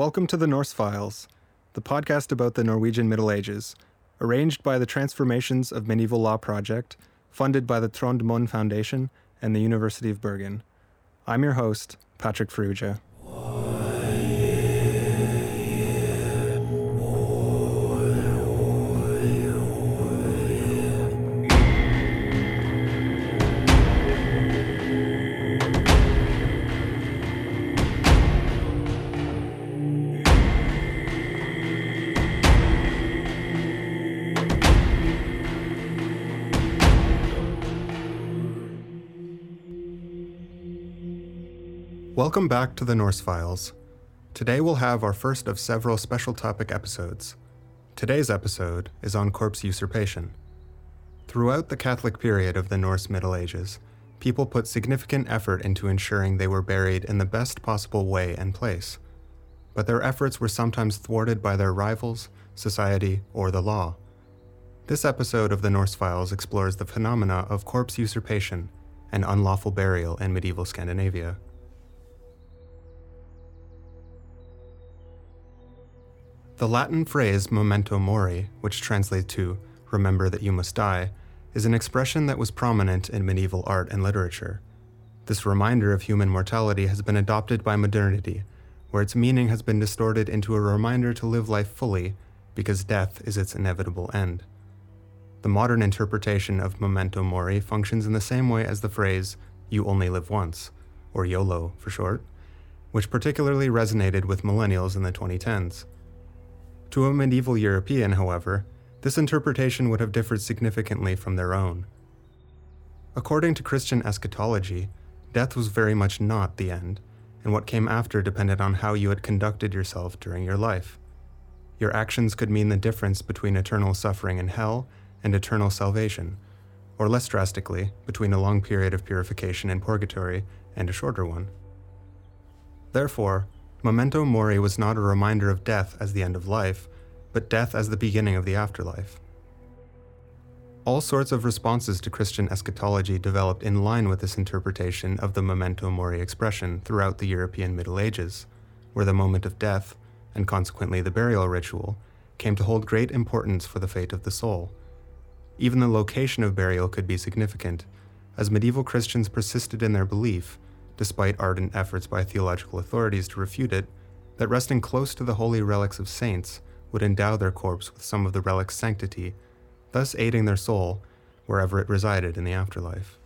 Welcome to the Norse Files, the podcast about the Norwegian Middle Ages, arranged by the Transformations of Medieval Law Project, funded by the Trond Mohn Foundation and the University of Bergen. I'm your host, Patrick Farrugia. Welcome back to the Norse Files. Today we'll have our first of several special topic episodes. Today's episode is on corpse usurpation. Throughout the Catholic period of the Norse Middle Ages, people put significant effort into ensuring they were buried in the best possible way and place. But their efforts were sometimes thwarted by their rivals, society, or the law. This episode of the Norse Files explores the phenomena of corpse usurpation and unlawful burial in medieval Scandinavia. The Latin phrase memento mori, which translates to remember that you must die, is an expression that was prominent in medieval art and literature. This reminder of human mortality has been adopted by modernity, where its meaning has been distorted into a reminder to live life fully because death is its inevitable end. The modern interpretation of memento mori functions in the same way as the phrase you only live once, or YOLO for short, which particularly resonated with millennials in the 2010s. To a medieval European, however, this interpretation would have differed significantly from their own. According to Christian eschatology, death was very much not the end, and what came after depended on how you had conducted yourself during your life. Your actions could mean the difference between eternal suffering in hell and eternal salvation, or less drastically, between a long period of purification in purgatory and a shorter one. Therefore, Memento Mori was not a reminder of death as the end of life, but death as the beginning of the afterlife. All sorts of responses to Christian eschatology developed in line with this interpretation of the memento mori expression throughout the European Middle Ages, where the moment of death, and consequently the burial ritual, came to hold great importance for the fate of the soul. Even the location of burial could be significant, as medieval Christians persisted in their belief despite ardent efforts by theological authorities to refute it, that resting close to the holy relics of saints would endow their corpse with some of the relic's sanctity, thus aiding their soul wherever it resided in the afterlife.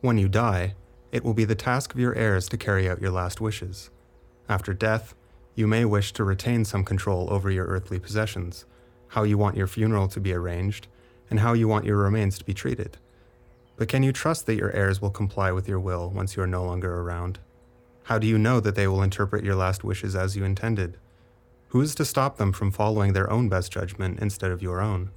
When you die, it will be the task of your heirs to carry out your last wishes. After death, you may wish to retain some control over your earthly possessions, how you want your funeral to be arranged, and how you want your remains to be treated. But can you trust that your heirs will comply with your will once you are no longer around? How do you know that they will interpret your last wishes as you intended? Who is to stop them from following their own best judgment instead of your own?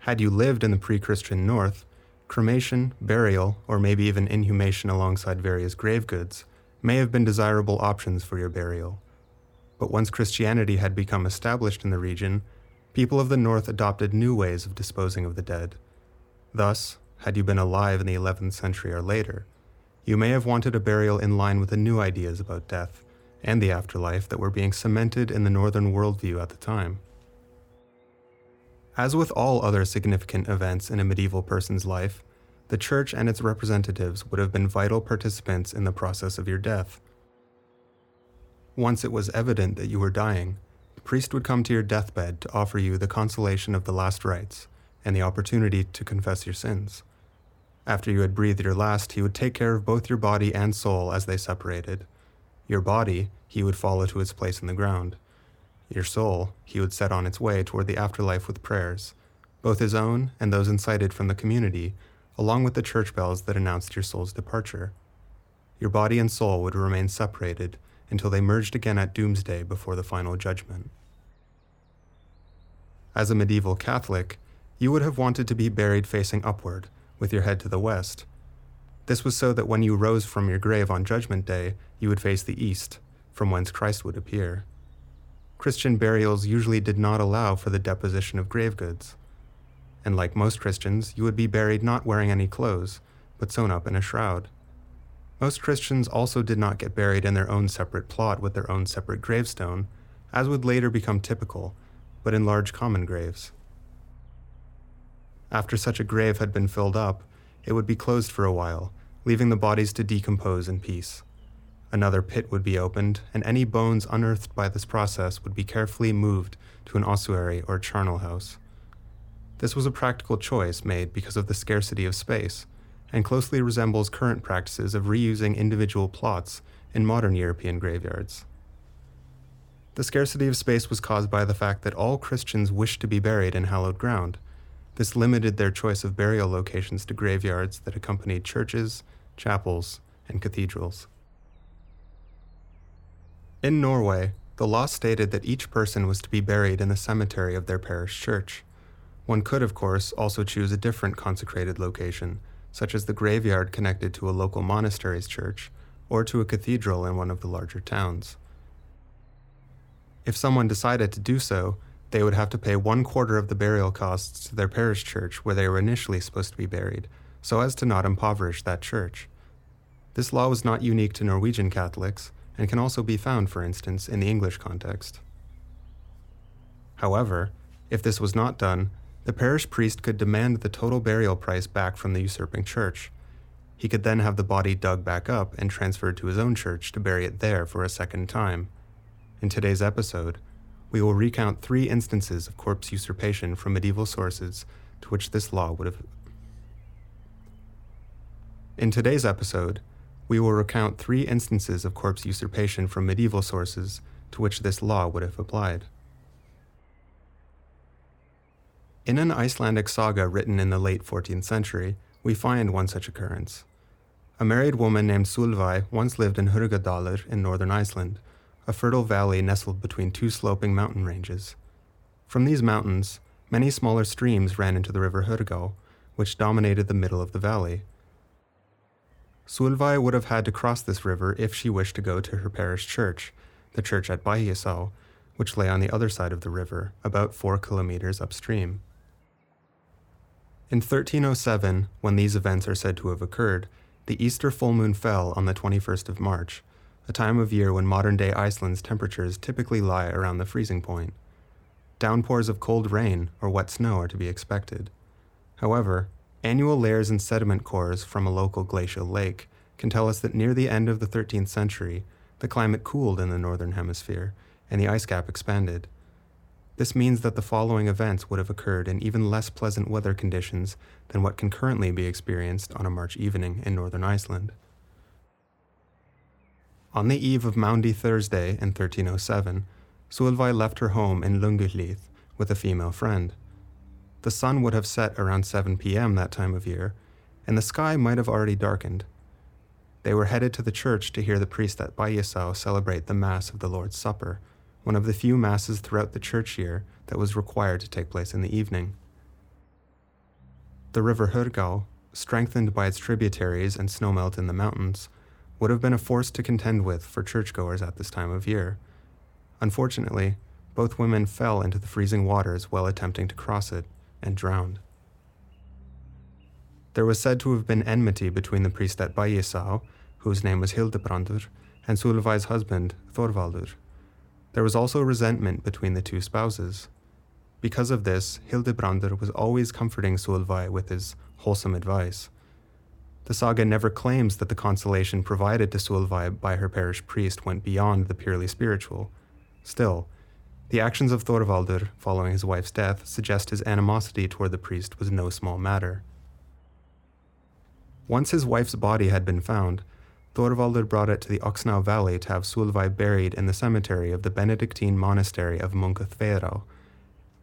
Had you lived in the pre Christian North, cremation, burial, or maybe even inhumation alongside various grave goods may have been desirable options for your burial. But once Christianity had become established in the region, people of the North adopted new ways of disposing of the dead Thus, had you been alive in the 11th century or later, you may have wanted a burial in line with the new ideas about death and the afterlife that were being cemented in the Northern worldview at the time. As with all other significant events in a medieval person's life, the church and its representatives would have been vital participants in the process of your death. Once it was evident that you were dying, the priest would come to your deathbed to offer you the consolation of the last rites and the opportunity to confess your sins. After you had breathed your last, he would take care of both your body and soul as they separated. Your body, he would follow to its place in the ground. Your soul, he would set on its way toward the afterlife with prayers, both his own and those incited from the community, along with the church bells that announced your soul's departure. Your body and soul would remain separated until they merged again at doomsday before the final judgment. As a medieval Catholic, you would have wanted to be buried facing upward, with your head to the west. This was so that when you rose from your grave on Judgment Day, you would face the east, from whence Christ would appear. Christian burials usually did not allow for the deposition of grave goods. And like most Christians, you would be buried not wearing any clothes, but sewn up in a shroud. Most Christians also did not get buried in their own separate plot with their own separate gravestone, as would later become typical, but in large common graves. After such a grave had been filled up, it would be closed for a while, leaving the bodies to decompose in peace. Another pit would be opened, and any bones unearthed by this process would be carefully moved to an ossuary or charnel house. This was a practical choice made because of the scarcity of space, and closely resembles current practices of reusing individual plots in modern European graveyards. The scarcity of space was caused by the fact that all Christians wished to be buried in hallowed ground. This limited their choice of burial locations to graveyards that accompanied churches, chapels, and cathedrals. In Norway, the law stated that each person was to be buried in the cemetery of their parish church. One could, of course, also choose a different consecrated location, such as the graveyard connected to a local monastery's church or to a cathedral in one of the larger towns. If someone decided to do so, they would have to pay one quarter of the burial costs to their parish church where they were initially supposed to be buried, so as to not impoverish that church. This law was not unique to Norwegian Catholics and can also be found, for instance, in the English context. However, if this was not done, the parish priest could demand the total burial price back from the usurping church. He could then have the body dug back up and transferred to his own church to bury it there for a second time. In today's episode, we will recount three instances of corpse usurpation from medieval sources to which this law would have. In today's episode, we will recount three instances of corpse usurpation from medieval sources to which this law would have applied. In an Icelandic saga written in the late 14th century, we find one such occurrence. A married woman named Solveig once lived in Hörgárdalur in northern Iceland, a fertile valley nestled between two sloping mountain ranges. From these mountains, many smaller streams ran into the river Hörgá, which dominated the middle of the valley. Solveig would have had to cross this river if she wished to go to her parish church, the church at Bægisá, which lay on the other side of the river, about four kilometers upstream. In 1307, when these events are said to have occurred, the Easter full moon fell on the 21st of March, a time of year when modern day Iceland's temperatures typically lie around the freezing point. Downpours of cold rain or wet snow are to be expected. However, annual layers and sediment cores from a local glacial lake can tell us that near the end of the 13th century, the climate cooled in the northern hemisphere and the ice cap expanded. This means that the following events would have occurred in even less pleasant weather conditions than what can currently be experienced on a March evening in northern Iceland. On the eve of Maundy Thursday in 1307, Solveig left her home in Lönguhlíð with a female friend. The sun would have set around 7 p.m. that time of year, and the sky might have already darkened. They were headed to the church to hear the priest at Bægisá celebrate the Mass of the Lord's Supper, one of the few masses throughout the church year that was required to take place in the evening. The river Hörgá, strengthened by its tributaries and snowmelt in the mountains, would have been a force to contend with for churchgoers at this time of year. Unfortunately, both women fell into the freezing waters while attempting to cross it and drowned. There was said to have been enmity between the priest at Bægisá, whose name was Hildebrandur, and Solveig's husband, Thorvaldur. There was also resentment between the two spouses. Because of this, Hildebrandur was always comforting Solveig with his wholesome advice. The saga never claims that the consolation provided to Solveig by her parish priest went beyond the purely spiritual. Still, the actions of Thorvaldur following his wife's death suggest his animosity toward the priest was no small matter. Once his wife's body had been found, Thorvaldur brought it to the Oxnau Valley to have Solveig buried in the cemetery of the Benedictine monastery of Munkaþverá.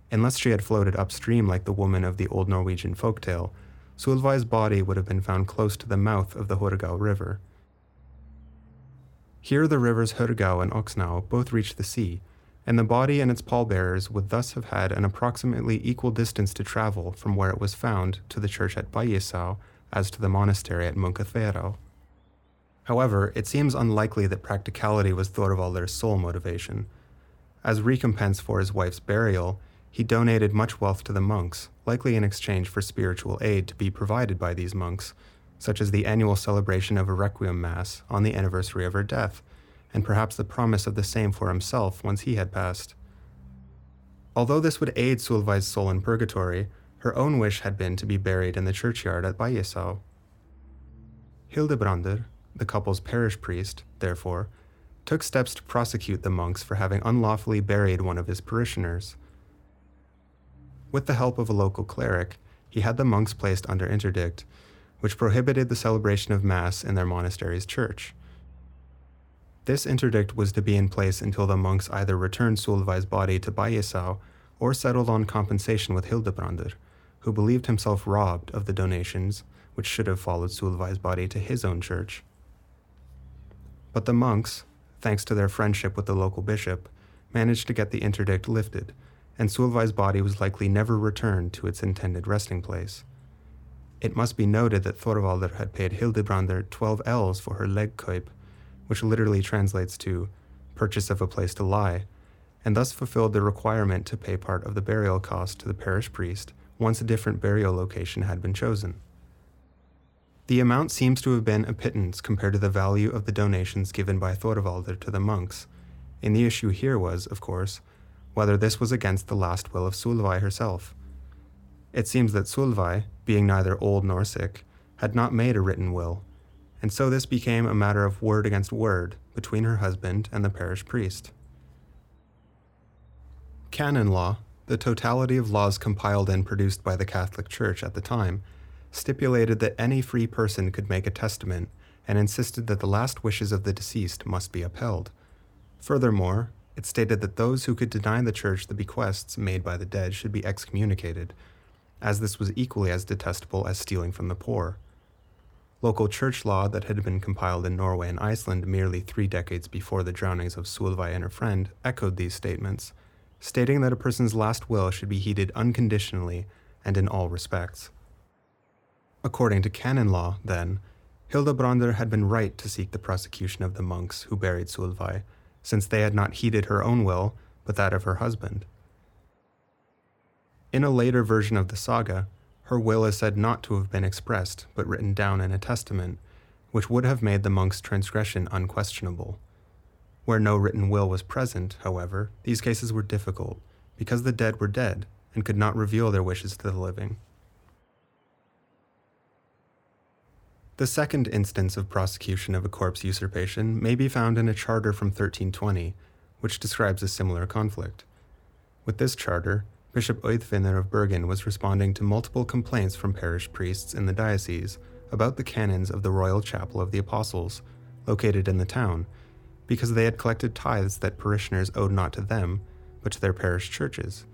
Unless she had floated upstream like the woman of the old Norwegian folktale, Solveig's body would have been found close to the mouth of the Hörgá River. Here, the rivers Hörgá and Oxnau both reach the sea, and the body and its pallbearers would thus have had an approximately equal distance to travel from where it was found to the church at Bægisá as to the monastery at Munkaþverá. However, it seems unlikely that practicality was Thorvaldur's sole motivation. As recompense for his wife's burial, he donated much wealth to the monks, likely in exchange for spiritual aid to be provided by these monks, such as the annual celebration of a requiem mass on the anniversary of her death, and perhaps the promise of the same for himself once he had passed. Although this would aid Solveig's soul in purgatory, her own wish had been to be buried in the churchyard at Bægisá. Hildebrander, the couple's parish priest, therefore, took steps to prosecute the monks for having unlawfully buried one of his parishioners. With the help of a local cleric, he had the monks placed under interdict, which prohibited the celebration of Mass in their monastery's church. This interdict was to be in place until the monks either returned Solveig's body to Bægisá or settled on compensation with Hildebrandr, who believed himself robbed of the donations which should have followed Solveig's body to his own church. But the monks, thanks to their friendship with the local bishop, managed to get the interdict lifted, and Solveig's body was likely never returned to its intended resting place. It must be noted that Thorvaldr had paid Hildebrandr 12 ells for her legkaup, which literally translates to purchase of a place to lie, and thus fulfilled the requirement to pay part of the burial cost to the parish priest once a different burial location had been chosen. The amount seems to have been a pittance compared to the value of the donations given by Thorvaldr to the monks, and the issue here was, of course, whether this was against the last will of Solveig herself. It seems that Solveig, being neither old nor sick, had not made a written will, and so this became a matter of word against word between her husband and the parish priest. Canon law the totality of laws compiled and produced by the Catholic Church at the time stipulated that any free person could make a testament and insisted that the last wishes of the deceased must be upheld. Furthermore, it stated that those who could deny the Church the bequests made by the dead should be excommunicated, as this was equally as detestable as stealing from the poor. Local church law that had been compiled in Norway and Iceland merely three decades before the drownings of Solveig and her friend echoed these statements stating that a person's last will should be heeded unconditionally and in all respects. According to canon law, then, Hildebrander had been right to seek the prosecution of the monks who buried Solveig, since they had not heeded her own will, but that of her husband. In a later version of the saga, her will is said not to have been expressed, but written down in a testament, which would have made the monk's transgression unquestionable. Where no written will was present, however, these cases were difficult, because the dead were dead and could not reveal their wishes to the living. The second instance of prosecution of a corpse usurpation may be found in a charter from 1320, which describes a similar conflict. With this charter, Bishop Auðfinnur of Bergen was responding to multiple complaints from parish priests in the diocese about the canons of the Royal Chapel of the Apostles, located in the town, because they had collected tithes that parishioners owed not to them, but to their parish churches.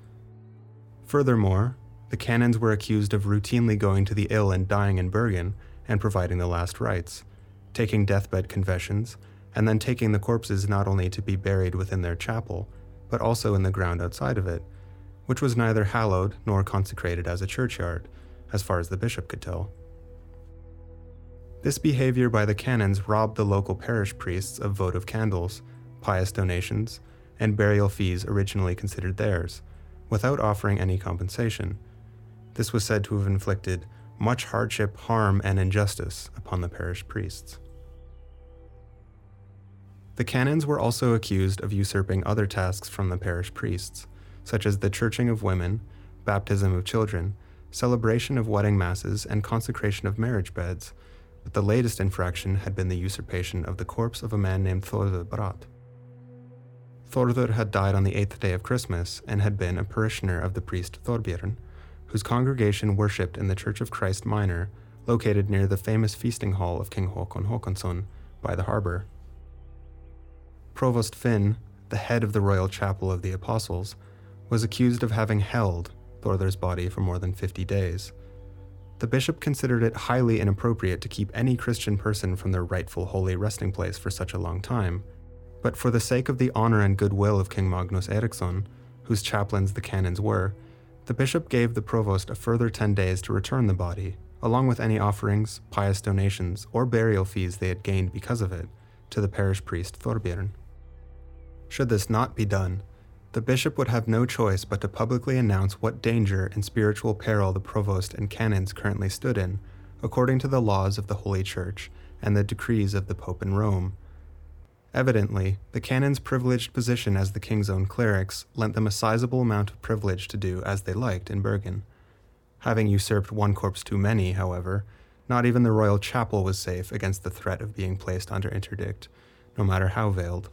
Furthermore, the canons were accused of routinely going to the ill and dying in Bergen and providing the last rites, taking deathbed confessions, and then taking the corpses not only to be buried within their chapel, but also in the ground outside of it, which was neither hallowed nor consecrated as a churchyard, as far as the bishop could tell. This behavior by the canons robbed the local parish priests of votive candles, pious donations, and burial fees originally considered theirs, without offering any compensation. This was said to have inflicted much hardship, harm, and injustice upon the parish priests. The canons were also accused of usurping other tasks from the parish priests, such as the churching of women, baptism of children, celebration of wedding masses, and consecration of marriage beds, but the latest infraction had been the usurpation of the corpse of a man named Thordur Brat. Thordur had died on the eighth day of Christmas and had been a parishioner of the priest Thorbjorn, whose congregation worshipped in the Church of Christ Minor, located near the famous feasting hall of King Håkon Håkonsson by the harbor. Provost Finn, the head of the royal chapel of the apostles, was accused of having held Thordur's body for more than 50 days the bishop considered it highly inappropriate to keep any Christian person from their rightful holy resting place for such a long time. But for the sake of the honor and goodwill of King Magnus Eriksson, whose chaplains the canons were, the bishop gave the provost a further 10 days to return the body, along with any offerings, pious donations, or burial fees they had gained because of it, to the parish priest Thorbjorn. Should this not be done, the bishop would have no choice but to publicly announce what danger and spiritual peril the provost and canons currently stood in, according to the laws of the Holy Church and the decrees of the Pope in Rome. Evidently, the canons' privileged position as the king's own clerics lent them a sizable amount of privilege to do as they liked in Bergen. Having usurped one corpse too many, however, not even the royal chapel was safe against the threat of being placed under interdict, no matter how veiled.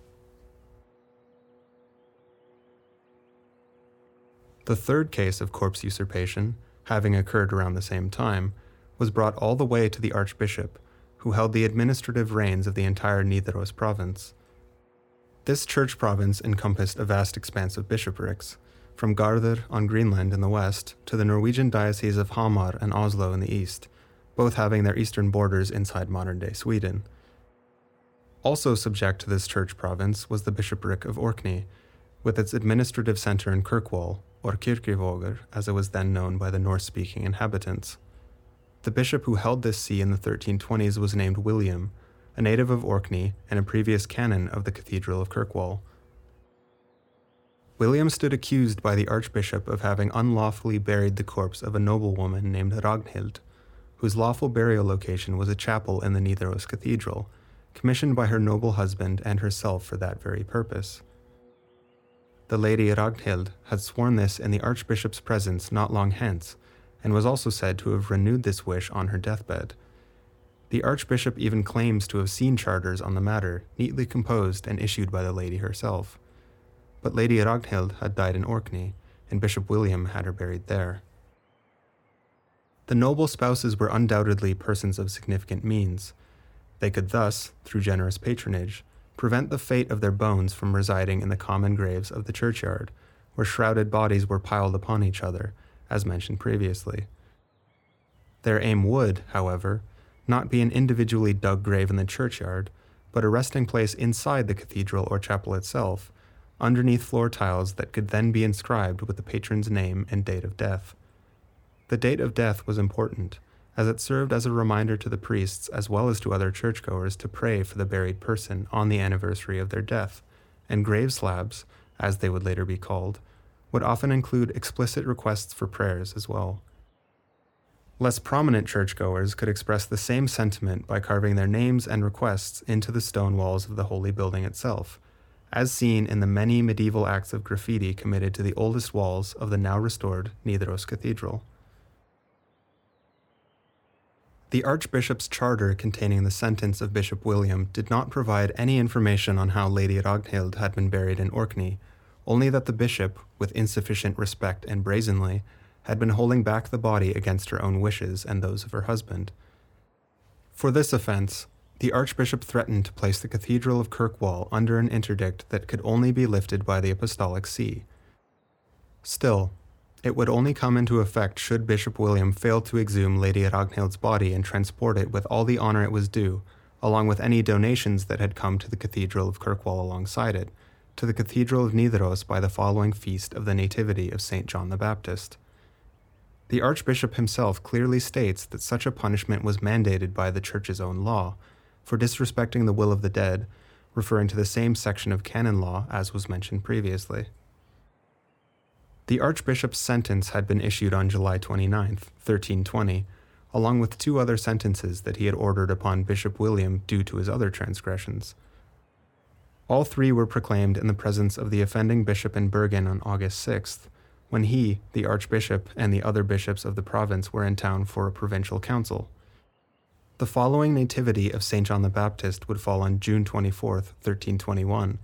The third case of corpse usurpation, having occurred around the same time, was brought all the way to the archbishop, who held the administrative reins of the entire Nidaros province. This church province encompassed a vast expanse of bishoprics, from Gardar on Greenland in the west to the Norwegian diocese of Hamar and Oslo in the east, both having their eastern borders inside modern day Sweden. Also subject to this church province was the bishopric of Orkney, with its administrative center in Kirkwall, or Kirkjuvåger, as it was then known by the Norse speaking inhabitants. The bishop who held this see in the 1320s was named William, a native of Orkney and a previous canon of the Cathedral of Kirkwall. William stood accused by the archbishop of having unlawfully buried the corpse of a noblewoman named Ragnhild, whose lawful burial location was a chapel in the Nidaros Cathedral, commissioned by her noble husband and herself for that very purpose. The lady Ragnhild had sworn this in the archbishop's presence not long hence, and was also said to have renewed this wish on her deathbed. The archbishop even claims to have seen charters on the matter, neatly composed and issued by the lady herself. But Lady Ragnhild had died in Orkney, and Bishop William had her buried there. The noble spouses were undoubtedly persons of significant means. They could thus, through generous patronage, prevent the fate of their bones from residing in the common graves of the churchyard, where shrouded bodies were piled upon each other, as mentioned previously. Their aim would, however, not be an individually dug grave in the churchyard, but a resting place inside the cathedral or chapel itself, underneath floor tiles that could then be inscribed with the patron's name and date of death. The date of death was important, as it served as a reminder to the priests as well as to other churchgoers to pray for the buried person on the anniversary of their death, and grave slabs, as they would later be called, would often include explicit requests for prayers as well. Less prominent churchgoers could express the same sentiment by carving their names and requests into the stone walls of the holy building itself, as seen in the many medieval acts of graffiti committed to the oldest walls of the now restored Nidaros Cathedral. The Archbishop's charter containing the sentence of Bishop William did not provide any information on how Lady Ragnhild had been buried in Orkney, only that the bishop, with insufficient respect and brazenly, had been holding back the body against her own wishes and those of her husband. For this offense, the Archbishop threatened to place the Cathedral of Kirkwall under an interdict that could only be lifted by the Apostolic See. Still, it would only come into effect should Bishop William fail to exhume Lady Ragnhild's body and transport it with all the honor it was due, along with any donations that had come to the Cathedral of Kirkwall alongside it, to the Cathedral of Nidaros by the following feast of the Nativity of St. John the Baptist. The Archbishop himself clearly states that such a punishment was mandated by the Church's own law, for disrespecting the will of the dead, referring to the same section of canon law as was mentioned previously. The Archbishop's sentence had been issued on July 29, 1320, along with two other sentences that he had ordered upon Bishop William due to his other transgressions. All three were proclaimed in the presence of the offending bishop in Bergen on August 6th, when he, the archbishop, and the other bishops of the province were in town for a provincial council. The following nativity of St. John the Baptist would fall on June 24, 1321,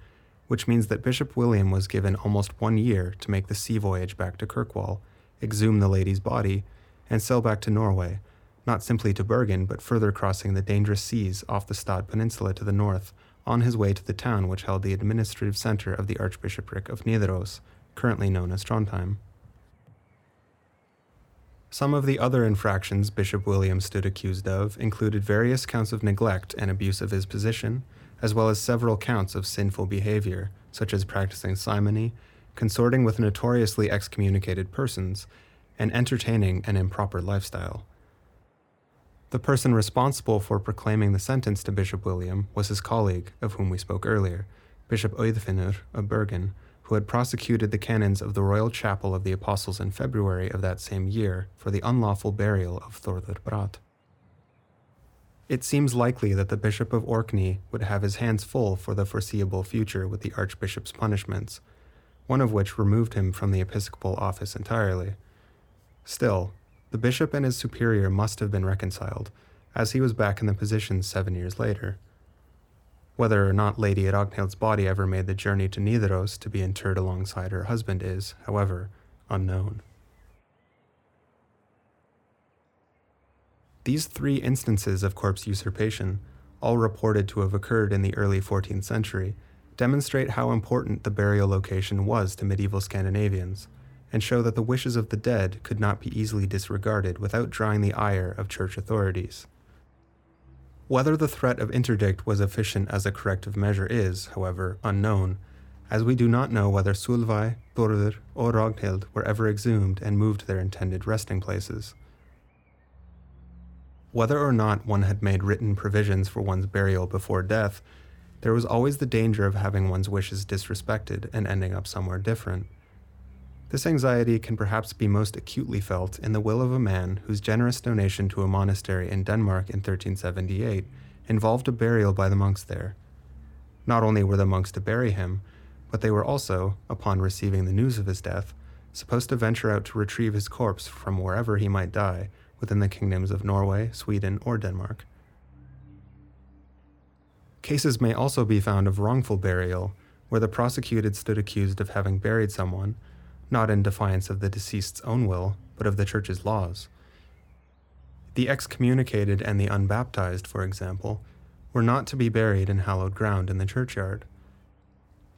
which means that Bishop William was given almost one year to make the sea voyage back to Kirkwall, exhume the lady's body, and sail back to Norway, not simply to Bergen, but further crossing the dangerous seas off the Stad Peninsula to the north, on his way to the town which held the administrative center of the Archbishopric of Nidaros, currently known as Trondheim. Some of the other infractions Bishop William stood accused of included various counts of neglect and abuse of his position, as well as several counts of sinful behavior, such as practicing simony, consorting with notoriously excommunicated persons, and entertaining an improper lifestyle. The person responsible for proclaiming the sentence to Bishop William was his colleague, of whom we spoke earlier, Bishop Auðfinnur of Bergen, who had prosecuted the canons of the Royal Chapel of the Apostles in February of that same year for the unlawful burial of Thorður Brat. It seems likely that the Bishop of Orkney would have his hands full for the foreseeable future with the Archbishop's punishments, one of which removed him from the episcopal office entirely. Still, the bishop and his superior must have been reconciled, as he was back in the position seven years later. Whether or not Lady Ragnhild's body ever made the journey to Nidaros to be interred alongside her husband is, however, unknown. These three instances of corpse usurpation, all reported to have occurred in the early 14th century, demonstrate how important the burial location was to medieval Scandinavians, and show that the wishes of the dead could not be easily disregarded without drawing the ire of church authorities. Whether the threat of interdict was efficient as a corrective measure is, however, unknown, as we do not know whether Solveig, Thorður, or Ragnhild were ever exhumed and moved to their intended resting places. Whether or not one had made written provisions for one's burial before death, there was always the danger of having one's wishes disrespected and ending up somewhere different. This anxiety can perhaps be most acutely felt in the will of a man whose generous donation to a monastery in Denmark in 1378 involved a burial by the monks there. Not only were the monks to bury him, but they were also, upon receiving the news of his death, supposed to venture out to retrieve his corpse from wherever he might die within the kingdoms of Norway, Sweden, or Denmark. Cases may also be found of wrongful burial, where the prosecuted stood accused of having buried someone, not in defiance of the deceased's own will, but of the Church's laws. The excommunicated and the unbaptized, for example, were not to be buried in hallowed ground in the churchyard.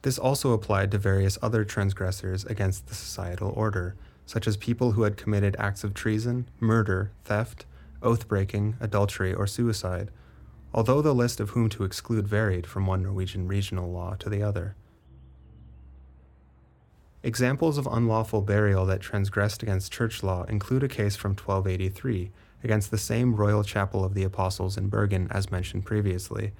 This also applied to various other transgressors against the societal order, such as people who had committed acts of treason, murder, theft, oath breaking, adultery, or suicide, although the list of whom to exclude varied from one Norwegian regional law to the other. Examples of unlawful burial that transgressed against church law include a case from 1283 against the same royal chapel of the apostles in Bergen as mentioned previously,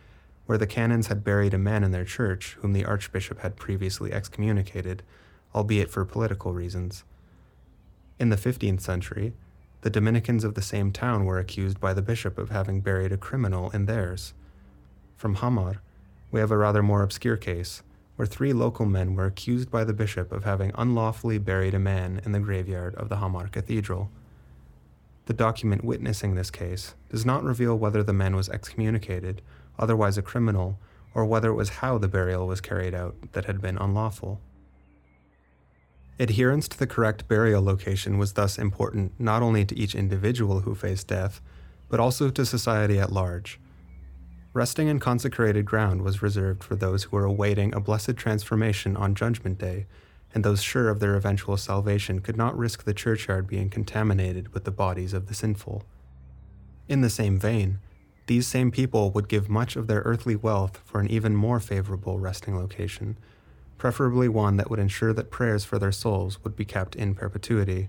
where the canons had buried a man in their church whom the archbishop had previously excommunicated, albeit for political reasons. In the 15th century, the Dominicans of the same town were accused by the bishop of having buried a criminal in theirs. From Hamar, we have a rather more obscure case, where three local men were accused by the bishop of having unlawfully buried a man in the graveyard of the Hamar Cathedral. The document witnessing this case does not reveal whether the man was excommunicated, otherwise a criminal, or whether it was how the burial was carried out that had been unlawful. Adherence to the correct burial location was thus important not only to each individual who faced death, but also to society at large. Resting in consecrated ground was reserved for those who were awaiting a blessed transformation on Judgment Day, and those sure of their eventual salvation could not risk the churchyard being contaminated with the bodies of the sinful. In the same vein, these same people would give much of their earthly wealth for an even more favorable resting location preferably one that would ensure that prayers for their souls would be kept in perpetuity.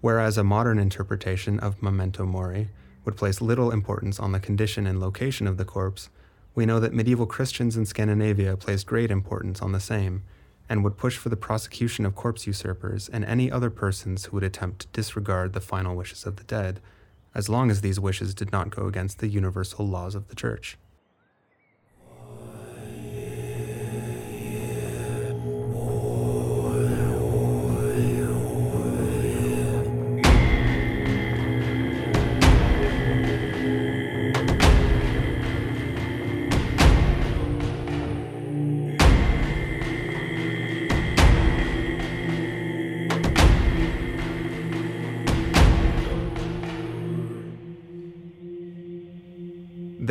Whereas a modern interpretation of memento mori would place little importance on the condition and location of the corpse, we know that medieval Christians in Scandinavia placed great importance on the same, and would push for the prosecution of corpse usurpers and any other persons who would attempt to disregard the final wishes of the dead, as long as these wishes did not go against the universal laws of the Church.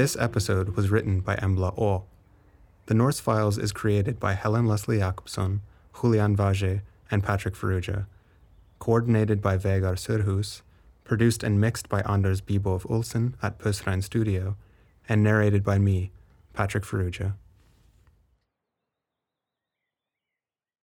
This episode was written by Embla O. The Norse Files is created by Helen Leslie Jacobsen, Julian Vage, and Patrick Farrugia. Coordinated by Vegar Surhus, produced and mixed by Anders Bibov Olsen at Pussrein Studio, and narrated by me, Patrick Farrugia.